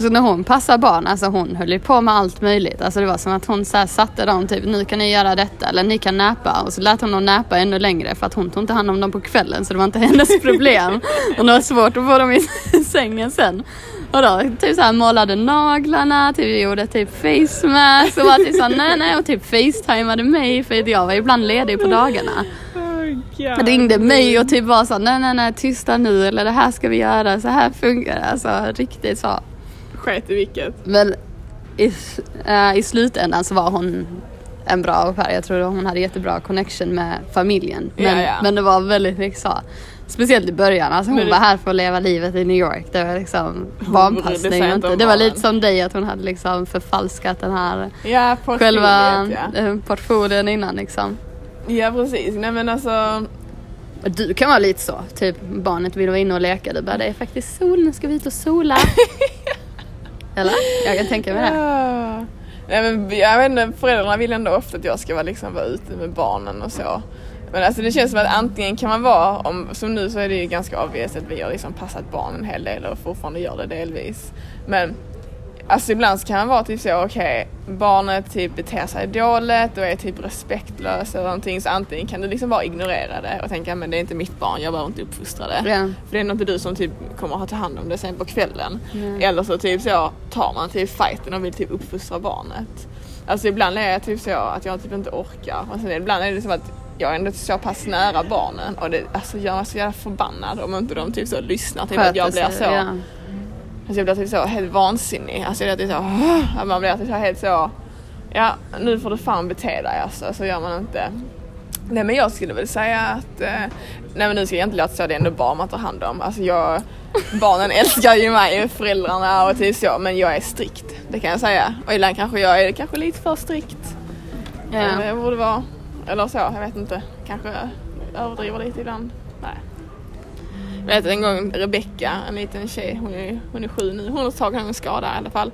Så när hon passade barn, alltså hon höll ju på med allt möjligt. Alltså det var som att hon så här satte dem typ, nu kan ni göra detta eller ni kan näpa. Och så lät hon dem näpa ännu längre för att hon tog inte hand om dem på kvällen så det var inte hennes problem. och det var svårt att få dem i sängen sen. Och då typ så här målade naglarna, typ gjorde typ face mask och var typ så nej nej och typ facetimade mig för jag var ibland ledig på dagarna. God. Ringde mig och typ var så nej nej nej tysta nu eller det här ska vi göra, så här funkar det. Alltså riktigt så. Sket i vilket. Men i, eh, i slutändan så var hon en bra au pair. Jag tror hon hade jättebra connection med familjen. Men, Ja, ja. men det var väldigt mycket så. Speciellt i början. Alltså hon det- var här för att leva livet i New York. Det var liksom barnpassning. och inte Det var lite som dig att hon hade liksom förfalskat den här Ja, själva ja. eh, portfolien innan liksom. Ja precis, nej men alltså Du kan vara lite så, typ barnet vill vara inne och leka. Du bara det är faktiskt sol, nu ska vi ut och sola. Eller? Jag kan tänka mig det. Ja. Nej, men jag vet inte, föräldrarna vill ändå ofta att jag ska vara, liksom, vara ute med barnen och så. Men alltså det känns som att antingen kan man vara, om, som nu så är det ju ganska obvious att vi har liksom passat barnen en hel del och fortfarande gör det delvis. Men alltså ibland så kan man vara typ så, okej, barnet typ beter sig dåligt och är typ respektlös eller någonting. Så antingen kan du liksom bara ignorera det och tänka, men det är inte mitt barn, jag behöver inte uppfostra det. Ja. För det är nog inte du som typ kommer att ha ta hand om det sen på kvällen. Nej. Eller så typ så tar man typ fighten och vill typ uppfostra barnet. Alltså ibland är jag typ så att jag typ inte orkar. Och sen ibland är det som att jag är ändå så pass nära barnen och det alltså, jag är så jävla förbannad om inte de typ så lyssnar till att jag blir så. ja. Alltså jag blir typ så helt vansinnig. Alltså jag blir typ så, att man blir typ så helt så, ja nu får du fan bete dig alltså, så gör man inte. Nej men jag skulle väl säga att, eh, nej men nu ska jag inte låta så, det är ändå barn man tar hand om. Alltså jag, barnen älskar ju mig, föräldrarna och typ så, men jag är strikt. Det kan jag säga. Och ibland kanske jag är kanske lite för strikt. Ja. Eh, Jag borde vara, eller så, jag vet inte. Kanske överdriver lite ibland. Jag vet en gång Rebecka, en liten tjej, hon är, hon är sju nu, hon har tagit en skada i alla fall.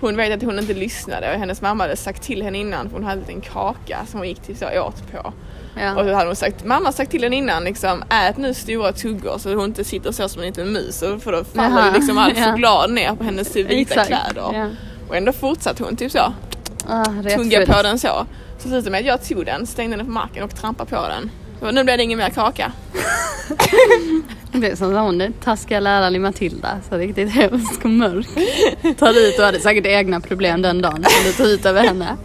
Hon vet att hon inte lyssnade och hennes mamma hade sagt till henne innan för hon hade en liten kaka som hon gick till så åt på. Och Ja. så hade hon sagt, mamma sagt till henne innan liksom, ät nu stora tuggor så hon inte sitter så som en liten mus och för då faller Jaha, liksom all ja. choklad ner på hennes vita Exakt. kläder. Ja. Och ändå fortsatte hon typ så, Ah, tugga på den så. Så slutade med att jag tog den, stängde den på marken och trampade på den. Nu blev det ingen mer kaka. Det är som hon taskiga läraren i Matilda, så riktigt hemsk och mörk. Tar ut och hade säkert egna problem den dagen som du tog ut över henne.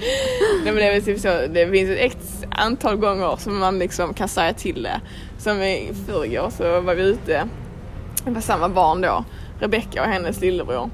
Nej, men det, är väl typ så, det finns ett x antal gånger som man liksom kan säga till det. Som i förrgår så var vi ute, det var samma barn då, Rebecca och hennes lillebror.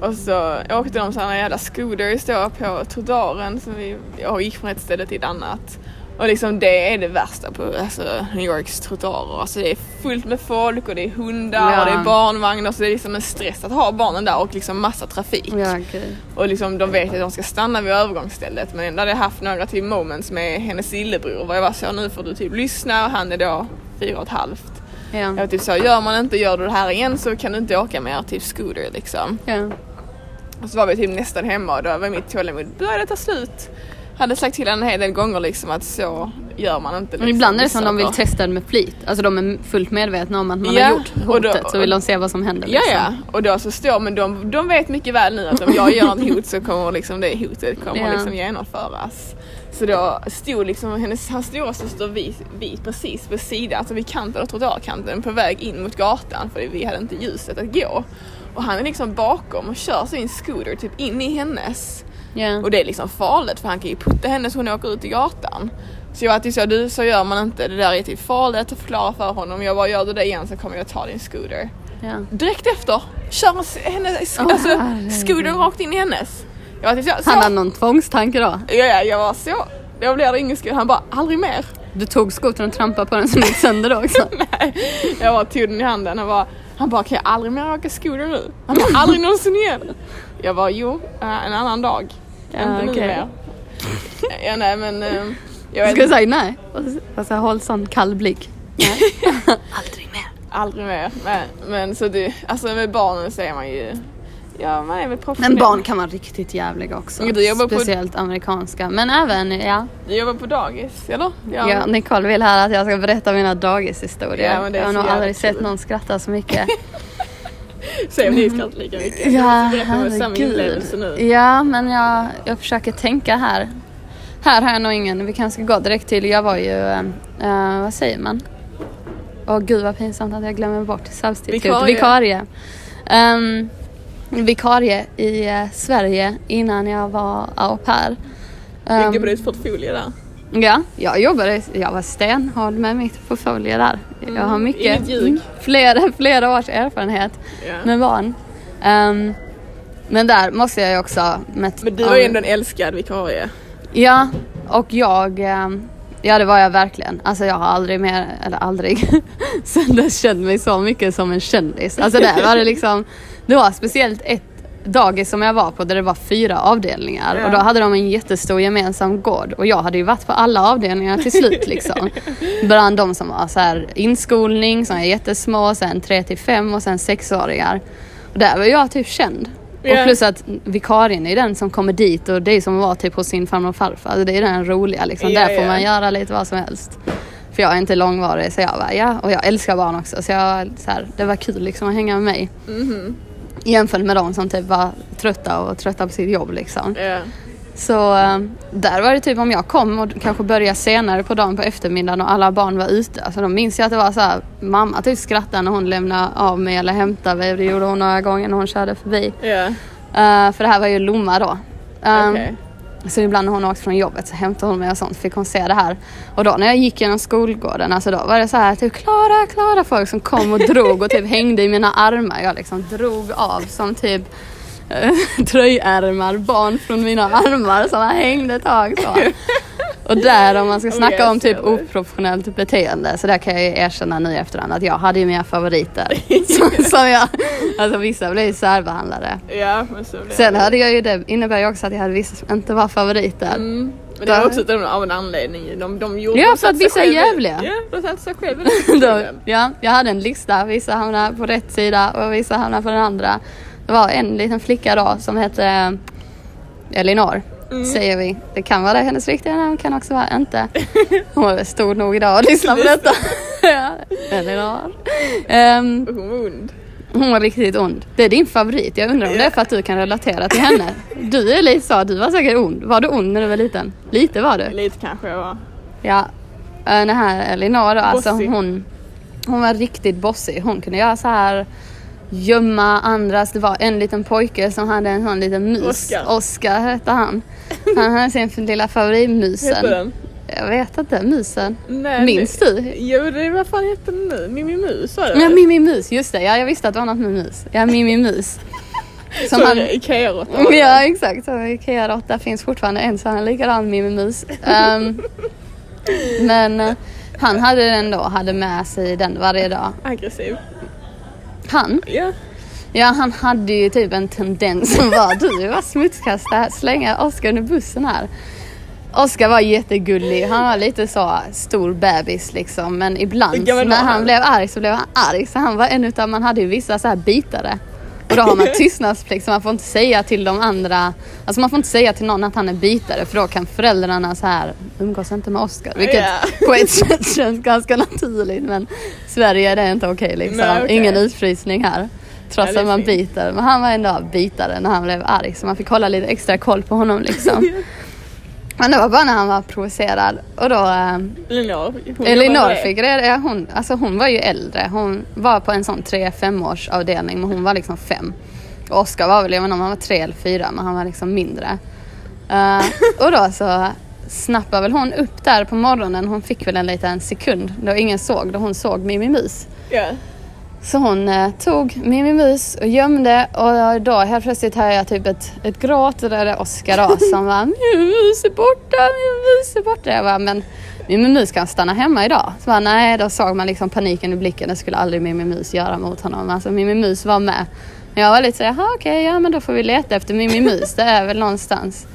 Och så åkte de sådana jävla scooters då på trottoaren vi jag gick från ett ställe till ett annat. Och liksom det är det värsta på alltså, New Yorks trottoarer. Alltså det är fullt med folk och det är hundar Ja. och det är barnvagnar så det är liksom en stress att ha barnen där och liksom massa trafik. Ja, gud. Och liksom de vet att de ska stanna vid övergångsstället men ändå hade jag haft några typ moments med hennes lillebror var jag var så nu får du typ lyssna och han är då fyra och ett halvt. Ja. Jag var typ så gör man inte, gör du det här igen så kan du inte åka mer typ scooter liksom. Ja. Och så var vi typ nästan hemma och då var mitt tålamod började ta slut. Hade sagt till henne en hel del gånger liksom att så gör man inte. Men liksom, ibland är det som de vill testa det med flit. Alltså de är fullt medvetna om att man Ja, har gjort och då- hotet så vill de se vad som händer. Ja Liksom. ja, och då så står, men de, de vet mycket väl nu att om jag gör ett hot så kommer liksom det hotet kommer Ja. liksom genomföras. Så då stod liksom hennes, hans stora syster vi, vi precis på sidan, alltså vid kanten av trottoarkanten på väg in mot gatan för vi hade inte ljuset att gå. Och han är liksom bakom och kör sin scooter typ in i hennes. Ja. Och det är liksom farligt för han kan ju putta henne så hon åker ut i gatan. Så jag var typ så, du så gör man inte, det där är typ farligt att förklara för honom. Jag bara, gör du det igen så kommer jag ta din scooter. Ja. Direkt efter kör hennes, Åh, alltså scootern rakt in i hennes. Jag var typ så, så. Han hade någon tvångstanke då. Ja, ja, jag var så. Då blir det ingen scooter. Han bara, aldrig mer. Du tog skotern och trampade på den så den gick sönder då också. Nej, jag bara tog den i handen och bara, han bara, kan jag aldrig mer åka scooter nu? Han bara, aldrig någonsin igen. Jag bara, jo, eh, en annan dag. Ja, Inte mer. Ja, nej men. eh, Jag skulle inte, säga nej. Och så- Och så håll sån kall blick. Aldrig mer. aldrig mer. Men, men så det, alltså med barnen så är man ju, ja man är väl professionell. Men barn kan vara riktigt jävliga också. Ja, du jobbar på- Speciellt amerikanska. Men även, ja. Du jobbar på dagis, eller? ja. Nicole vill här att jag ska berätta mina dagishistorier. Ja, jag har nog aldrig sett kul. någon skratta så mycket. Se om ni skrattar lika mycket. Ja, herregud. Ja, men jag, jag försöker tänka här. Här har jag nog ingen. Vi kanske ska gå direkt till. Jag var ju, eh, vad säger man? Åh gud vad pinsamt att jag glömmer bort substitut. Vikarie. Vikarie. Ehm, vikarie i eh, Sverige innan jag var au pair. Ehm, Ligger på ditt portfolio där. Ja, jag jobbade, jag var stenhård med mitt portfolio där. Jag har mycket, Mm, ljug. flera, flera års erfarenhet Ja. med barn. Ehm, men där måste jag ju också... Med, Men du var ju ändå en älskad vikarie. Ja, och jag... ehm, Ja det var jag verkligen. Alltså jag har aldrig mer, eller aldrig, sen dess känt mig så mycket som en kändis. Alltså där var det liksom, det var speciellt ett dagis som jag var på där det var fyra avdelningar Ja. och då hade de en jättestor gemensam gård och jag hade ju varit på alla avdelningar till slut liksom. Bland de som var så här inskolning som är jättesmå, sen 3 till 5 och sen sexåringar. Och där var jag typ känd. Ja. Och plus att vikarien är den som kommer dit och det är som att vara typ hos sin farmor och farfar. Alltså det är den roliga liksom. Ja, Där får ja. man göra lite vad som helst. För jag är inte långvarig så jag bara ja, och jag älskar barn också så jag så här, det var kul liksom att hänga med mig. Mhm. Jämfört med de som typ var trötta och trötta på sitt jobb liksom. Ja. Så eh, där var det typ om jag kom och kanske började senare på dagen på eftermiddagen och alla barn var ute. Alltså då minns jag att det var så här, mamma typ skrattade när hon lämnade av mig eller hämtade mig. Det gjorde hon några gånger när hon körde förbi. Ja. Eh, för det här var ju Lomma då. Um, Okej. Så ibland när hon åkte från jobbet så hämtade hon mig och sånt fick hon se det här. Och då när jag gick genom skolgården, alltså då var det så här typ Klara, Klara folk som kom och drog och typ hängde i mina armar. Jag liksom drog av som typ eh, tröjärmar, barn från mina armar som hängde ett tag så. Och där om man ska snacka om typ det. oprofessionellt beteende så där kan jag ju erkänna nu i efterhand att jag hade ju mina favoriter. som, som jag, alltså vissa blev ju särbehandlade. Ja, men så blev Sen det. hade jag ju det, innebär ju också att jag hade vissa som inte var favoriter. Mm. Men det var också av av en anledning. De, de gjorde, Ja, för att vissa är jävliga. Ja, de satte sig själv väldigt Då, mycket. ja, jag hade en lista, vissa hamnade på rätt sida och vissa hamnade på den andra. Det var en liten flicka då som hette eh, Elinor. Mm. Säger vi. Det kan vara det hennes riktiga namn, kan också vara inte. Hon var stor nog idag att lyssna på detta. ja, Elinor. Ehm, Hon var ond. hon var riktigt ond. Det är din favorit. Jag undrar om det är för att du kan relatera till henne. Du är lite så, du var säkert ond. Var du ond när du var liten? Lite var du. Lite kanske jag var. Ja, eh, den här Elinor då, alltså hon, hon var riktigt bossig. Hon kunde göra så här gömma andras. Det var en liten pojke som hade en sån liten mus. Oscar hette han. Han hade sin lilla favoritmusen. Hette den? Jag vet inte, musen. Nej, Minns nej. du? Jo, det, vad fan hette den nu? Mimmi Mus var det Ja? Mimmi Mus, just det. Ja, jag visste att det var något med mus. Ja, Mimmi Mus. Som Så han, Ikea-råtta. ja, exakt. Så Ikea-råtta finns fortfarande en sån här likadan Mimmi Mus. Ehm, men eh, han hade den då, hade med sig den varje dag. Aggressiv. Han? Ja. Ja, han hade ju typ en tendens som var du var smutskasta, slänga Oskar under bussen här. Oskar var jättegullig, han var lite så stor bebis liksom men ibland när han han? blev arg så blev han arg så han var en utav, man hade ju vissa så här bitare. Och då har man tystnadsplikt så man får inte säga till de andra, alltså man får inte säga till någon att han är bitare för då kan föräldrarna så här umgås inte med Oskar. Vilket Ja. på ett sätt känns ganska naturligt men Sverige är det inte okej liksom. Nej, okej. Ingen utfrysning här. Trots Ja, är att man fint. biter. Men han var ändå bitare när han blev arg så man fick hålla lite extra koll på honom liksom. Men det var bara när han var provocerad och då eh, Elinor. fick reda hon, alltså hon var ju äldre. Hon var på en sån 3-5 års avdelning men hon var liksom fem. Och Oskar var väl, jag vet inte om han var tre eller fyra men han var liksom mindre. Eh, och då så snappade väl hon upp där på morgonen. Hon fick väl en liten sekund då ingen såg, då hon såg Mimmi Mus. Ja. Så hon eh, tog Mimmi Mus och gömde och då helt plötsligt hör jag typ ett, ett gråt och då är det Oskar då som var Mimmi Mus är borta, Mimmi Mus är borta. Jag bara, men Mimmi Mus kan stanna hemma idag. Så bara, nej, då såg man liksom paniken i blicken. Det skulle aldrig Mimmi Mus göra mot honom. Alltså Mimmi Mus var med. Men jag var lite så jaha okej, ja men då får vi leta efter Mimmi Mus. Det är väl någonstans.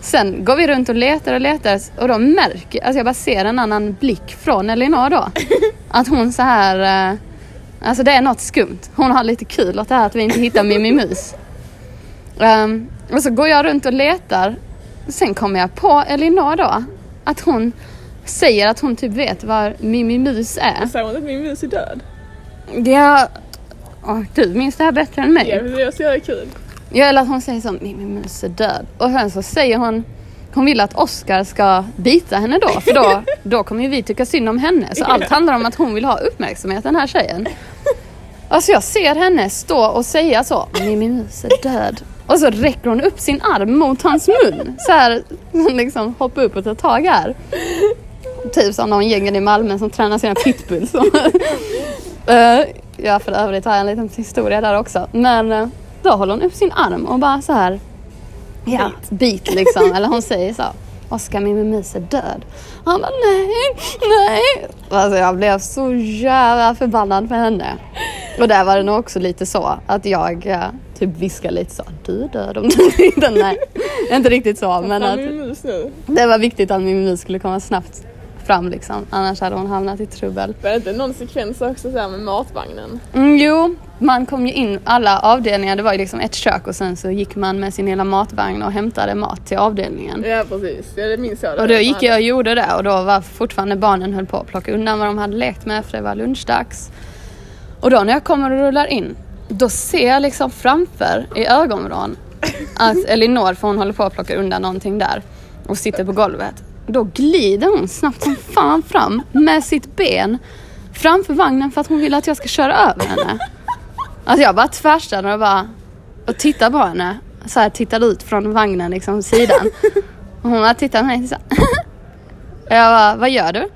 Sen går vi runt och letar och letar och då märker, alltså jag bara ser en annan blick från Elinor då. Att hon så här, eh, alltså det är något skumt. Hon har lite kul åt det här att vi inte hittar Mimmi Mus. Ehm, och så går jag runt och letar. Sen kommer jag på Elinor då. Att hon säger att hon typ vet var Mimmi Mus är. Sa hon att min mus är död? Ja, åh, du minns det här bättre än mig. Ja, det är så jävla kul. Ja, eller att hon säger så, Mimmi Mus är död. Och sen så säger hon, hon vill att Oscar ska bita henne då. För då, då kommer ju vi tycka synd om henne. Så allt handlar om att hon vill ha uppmärksamhet, den här tjejen. Alltså jag ser henne stå och säga så, Mimmi Mus är död. Och så räcker hon upp sin arm mot hans mun. Så här, liksom hoppa upp och ta tag här. Typ som någon gängen i Malmö som tränar sina pitbulls. Eh, ja, för övrigt har jag en liten historia där också. Men eh, då håller hon upp sin arm och bara så här. Ja, bit liksom. Eller hon säger så. Oskar, min mus är död. Han bara nej, nej. Alltså jag blev så jävla förbannad på henne. Och där var det nog också lite så att jag eh, typ viskade lite så. Du är död om du inte... Nej, inte riktigt så. Men att det var viktigt att min mus skulle komma snabbt fram liksom. Annars hade hon hamnat i trubbel. Var det inte någon sekvens också så här med matvagnen? Mm, jo, man kom ju in alla avdelningar. Det var ju liksom ett kök och sen så gick man med sin lilla matvagn och hämtade mat till avdelningen. Ja precis, ja, det minns jag. Och då gick jag och gjorde det och då var fortfarande barnen höll på att plocka undan vad de hade lekt med för det var lunchdags. Och då när jag kommer och rullar in, då ser jag liksom framför i ögonvrån att Elinor, för hon håller på att plocka undan någonting där och sitter på golvet. Då glider hon snabbt som fan fram med sitt ben framför vagnen för att hon vill att jag ska köra över henne. Alltså jag bara tvärstannar och bara och tittar på henne. Så här tittar ut från vagnen liksom sidan. Och hon bara tittar på mig så. Och jag bara, vad gör du? Och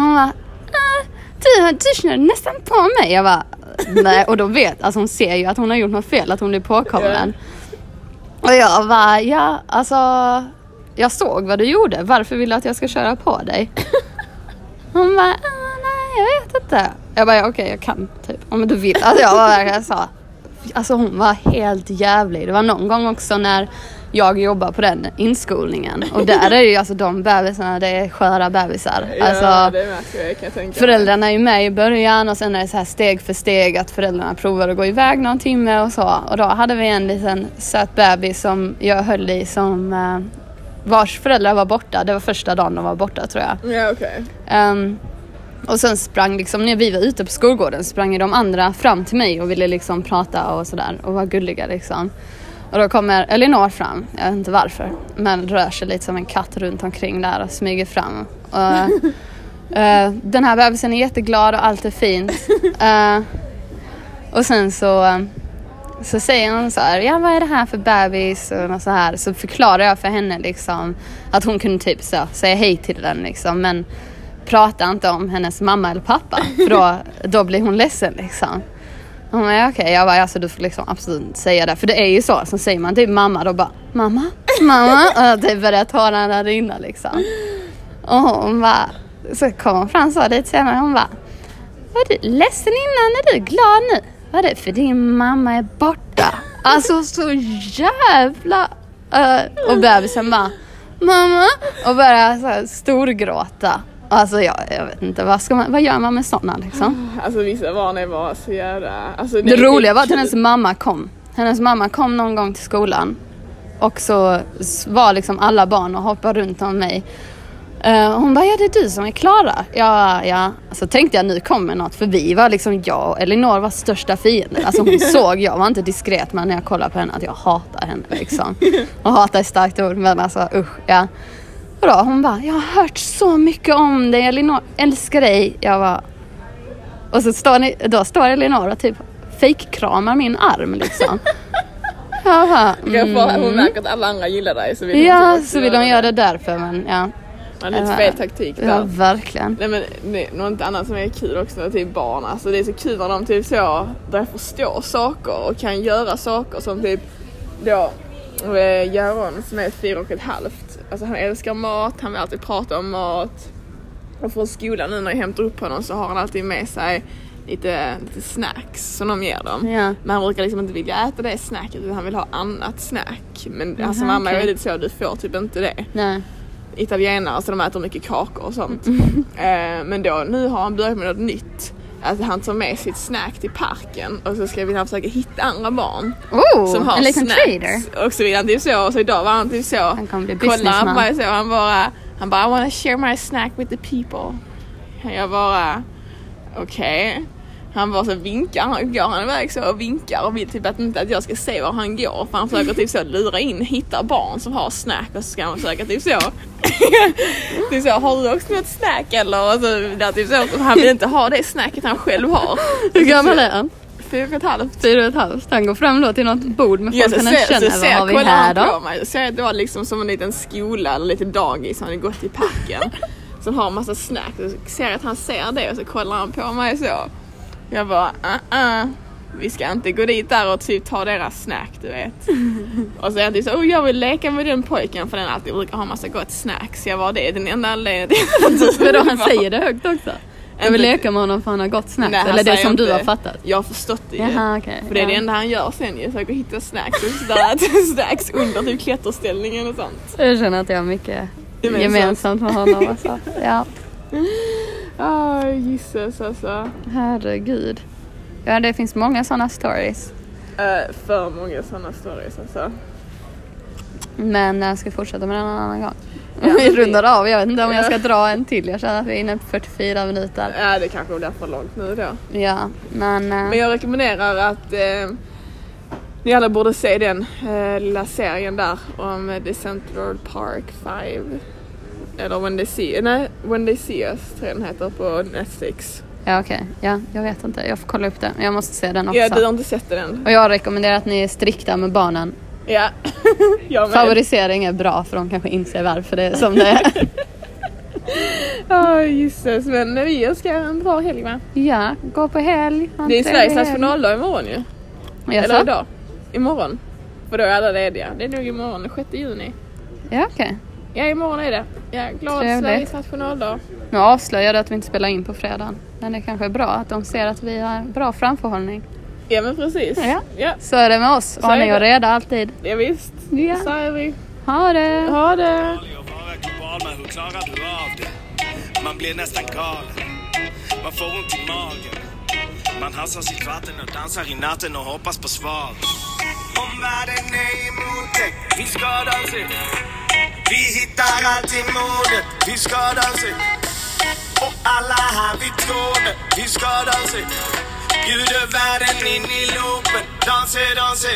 hon bara, "Ah, du, du kör nästan på mig. Jag bara, nej. Och då vet, alltså hon ser ju att hon har gjort något fel, att hon blir påkommen. Och jag bara, ja alltså, jag såg vad du gjorde. Varför vill du att jag ska köra på dig? Hon bara, ah, nej jag vet inte. Jag bara, ja, okej jag kan typ. Om du vill. Alltså jag var verkligen så. Alltså hon var helt jävlig. Det var någon gång också när jag jobbar på den inskolningen och där är ju alltså de bebisarna, det är sköra bebisar. Ja, Alltså, det märker jag kan jag tänka. Föräldrarna är ju med i början och sen är det så här steg för steg att föräldrarna provar att gå iväg någon timme och så. Och då hade vi en liten söt bebis som jag höll i som eh, vars föräldrar var borta. Det var första dagen de var borta tror jag. Ja okej. Ehm, och sen sprang liksom, när vi var ute på skolgården sprang de andra fram till mig och ville liksom prata och sådär och var gulliga liksom. Och då kommer Elinor fram, jag vet inte varför, men rör sig lite som en katt runt omkring där och smyger fram. Och, eh, den här bebisen är jätteglad och allt är fint. Eh, och sen så, så säger hon så här, ja vad är det här för bebis och så här. Så förklarar jag för henne liksom att hon kunde typ så, säga hej till den liksom. Men prata inte om hennes mamma eller pappa för då, då blir hon ledsen liksom. Hon bara, ja, okej, jag bara, alltså du får liksom absolut inte säga det. För det är ju så, så säger man typ mamma då bara, mamma, mamma. Och det börjar tårarna rinna liksom. Och hon bara, så kom hon fram så lite senare, hon bara, var du ledsen innan, är du glad nu? Var det för din mamma är borta? Alltså så jävla... Uh, och bebisen bara, mamma. Och börjar så här storgråta. Alltså jag, jag vet inte, vad, ska man, vad gör man med sådana liksom? Alltså vissa barn är bara så jävla... Alltså, Det är roliga var att hennes mamma kom. Hennes mamma kom någon gång till skolan. Och så var liksom alla barn och hoppade runt om mig. Eh, hon bara, ja det är du som är Klara. Ja, ja. Så tänkte jag nu kommer något för vi var liksom jag och Elinor var största fiender. Alltså hon såg, jag var inte diskret men när jag kollade på henne att jag hatar henne liksom. Och hatar är starkt ord men alltså usch ja. Och då hon bara, jag har hört så mycket om dig Elinor, älskar dig. Jag bara, och så står, ni, då står Elinor och typ fejkkramar min arm liksom. Jag bara, får, hon mm. märker att alla andra gillar dig så vill hon Ja, så vill de göra det därför men ja. Är lite Ja. fel taktik där. Ja, verkligen. Nej men det, något annat som är kul också med typ barn, alltså det är så kul när de typ så börjar förstå saker och kan göra saker som typ då eh, Jaron som är fyra och ett halvt, alltså han älskar mat, han vill alltid prata om mat. Och från skolan nu när jag hämtar upp honom så har han alltid med sig lite, lite snacks som de ger dem. Ja. Men han brukar liksom inte vilja äta det snacket utan han vill ha annat snack. Men alltså Aha, mamma är okej. väldigt så, du får typ inte det Nej. Italienare så de äter mycket kakor och sånt. eh, men då nu har han börjat med något nytt. Att han tar med sitt snack till parken och så ska vi han försöka hitta andra barn Oh, som har en liten snacks. trader. Och så vill han typ så, och så idag var han typ så. Han kommer bli businessman. så, han bara, han bara I wanna share my snack with the people. Jag bara, okej. Han bara så vinkar, han går han iväg så och vinkar och vill typ att inte att jag ska se var han går för han försöker typ så lura in, hitta barn som har snack och så ska han försöka typ så. typ så, har du också något snack eller? Och så, där, typ så, han vill inte ha det snacket han själv har. Hur gammal är han? Fyra och ett halvt. Fyra och ett halvt. Han går fram då till något bord med folk han inte känner. Vad har vi här då? mig. Så ser jag att det var liksom som en liten skola eller lite dagis. Han hade gått i parken. som har massa snack. Och så ser jag att han ser det och så kollar han på mig så. Jag bara, uh uh. Vi ska inte gå dit där och typ ta deras snack du vet. och så är han typ så, oh, jag vill leka med den pojken för den alltid brukar ha massa gott snacks. Jag var det är den enda anledningen du Vadå, han säger det högt också? Jag vill leka med honom för han har gott snacks. Nej, Eller det som du inte- har fattat. Jag har förstått det ju. Jaha okej. För det är det ja. enda han gör sen ju, försöker hitta snacks och sådär, snacks under typ klätterställningen och sånt. Jag känner att jag har mycket Gemensamt. gemensamt med honom. Alltså. Ja, Aj gisses alltså. herregud. Ja, det finns många sådana stories. Uh, för många sådana stories alltså. Men jag ska fortsätta med den en annan gång. Ja, vi rundar av. Jag vet inte om jag ska dra en till. Jag känner att vi är inne på 44 minuter. Ja det kanske blir för långt nu då. Ja, men... eh, Men jag rekommenderar att eh, ni alla borde se den lilla serien där om The Central Park 5. Eller When They See, nej, When They See Us tror jag den heter på Netflix. Ja okej, ja jag vet inte. Jag får kolla upp det. Jag måste se den också. Ja, du har inte sett den? Och jag rekommenderar att ni är strikta med barnen. Ja. jag med. Favorisering är bra för de kanske inser varför det är som det är. Ja gisses, men vi önskar en bra helg va? ja, gå på helg. Det är Sveriges nationaldag imorgon ju. Jaså? Eller idag. Imorgon. För då är alla lediga. Det är nog imorgon, den 6 juni. Ja okej. Ja imorgon är det. Ja, glad Trevligt. Sveriges nationaldag. Nu avslöjade jag att vi inte spelar in på fredagen. Men det kanske är bra att de ser att vi har bra framförhållning. Ja men precis. Ja. Ja, Så är det med oss. Så är Ordning och det. reda alltid. ja visst. Ja. säger vi. Ha det! Ha du det? Man blir nästan galen. Man får ont i magen. Man hassar sitt vatten och dansar i natten och hoppas på svar. Omvärlden är emot dig, vi ska dansa. Vi hittar alltid modet, vi ska dansa. Och alla här vi tråden, vi ska dansa. Bjuder världen in i loopen, dansa, dansa.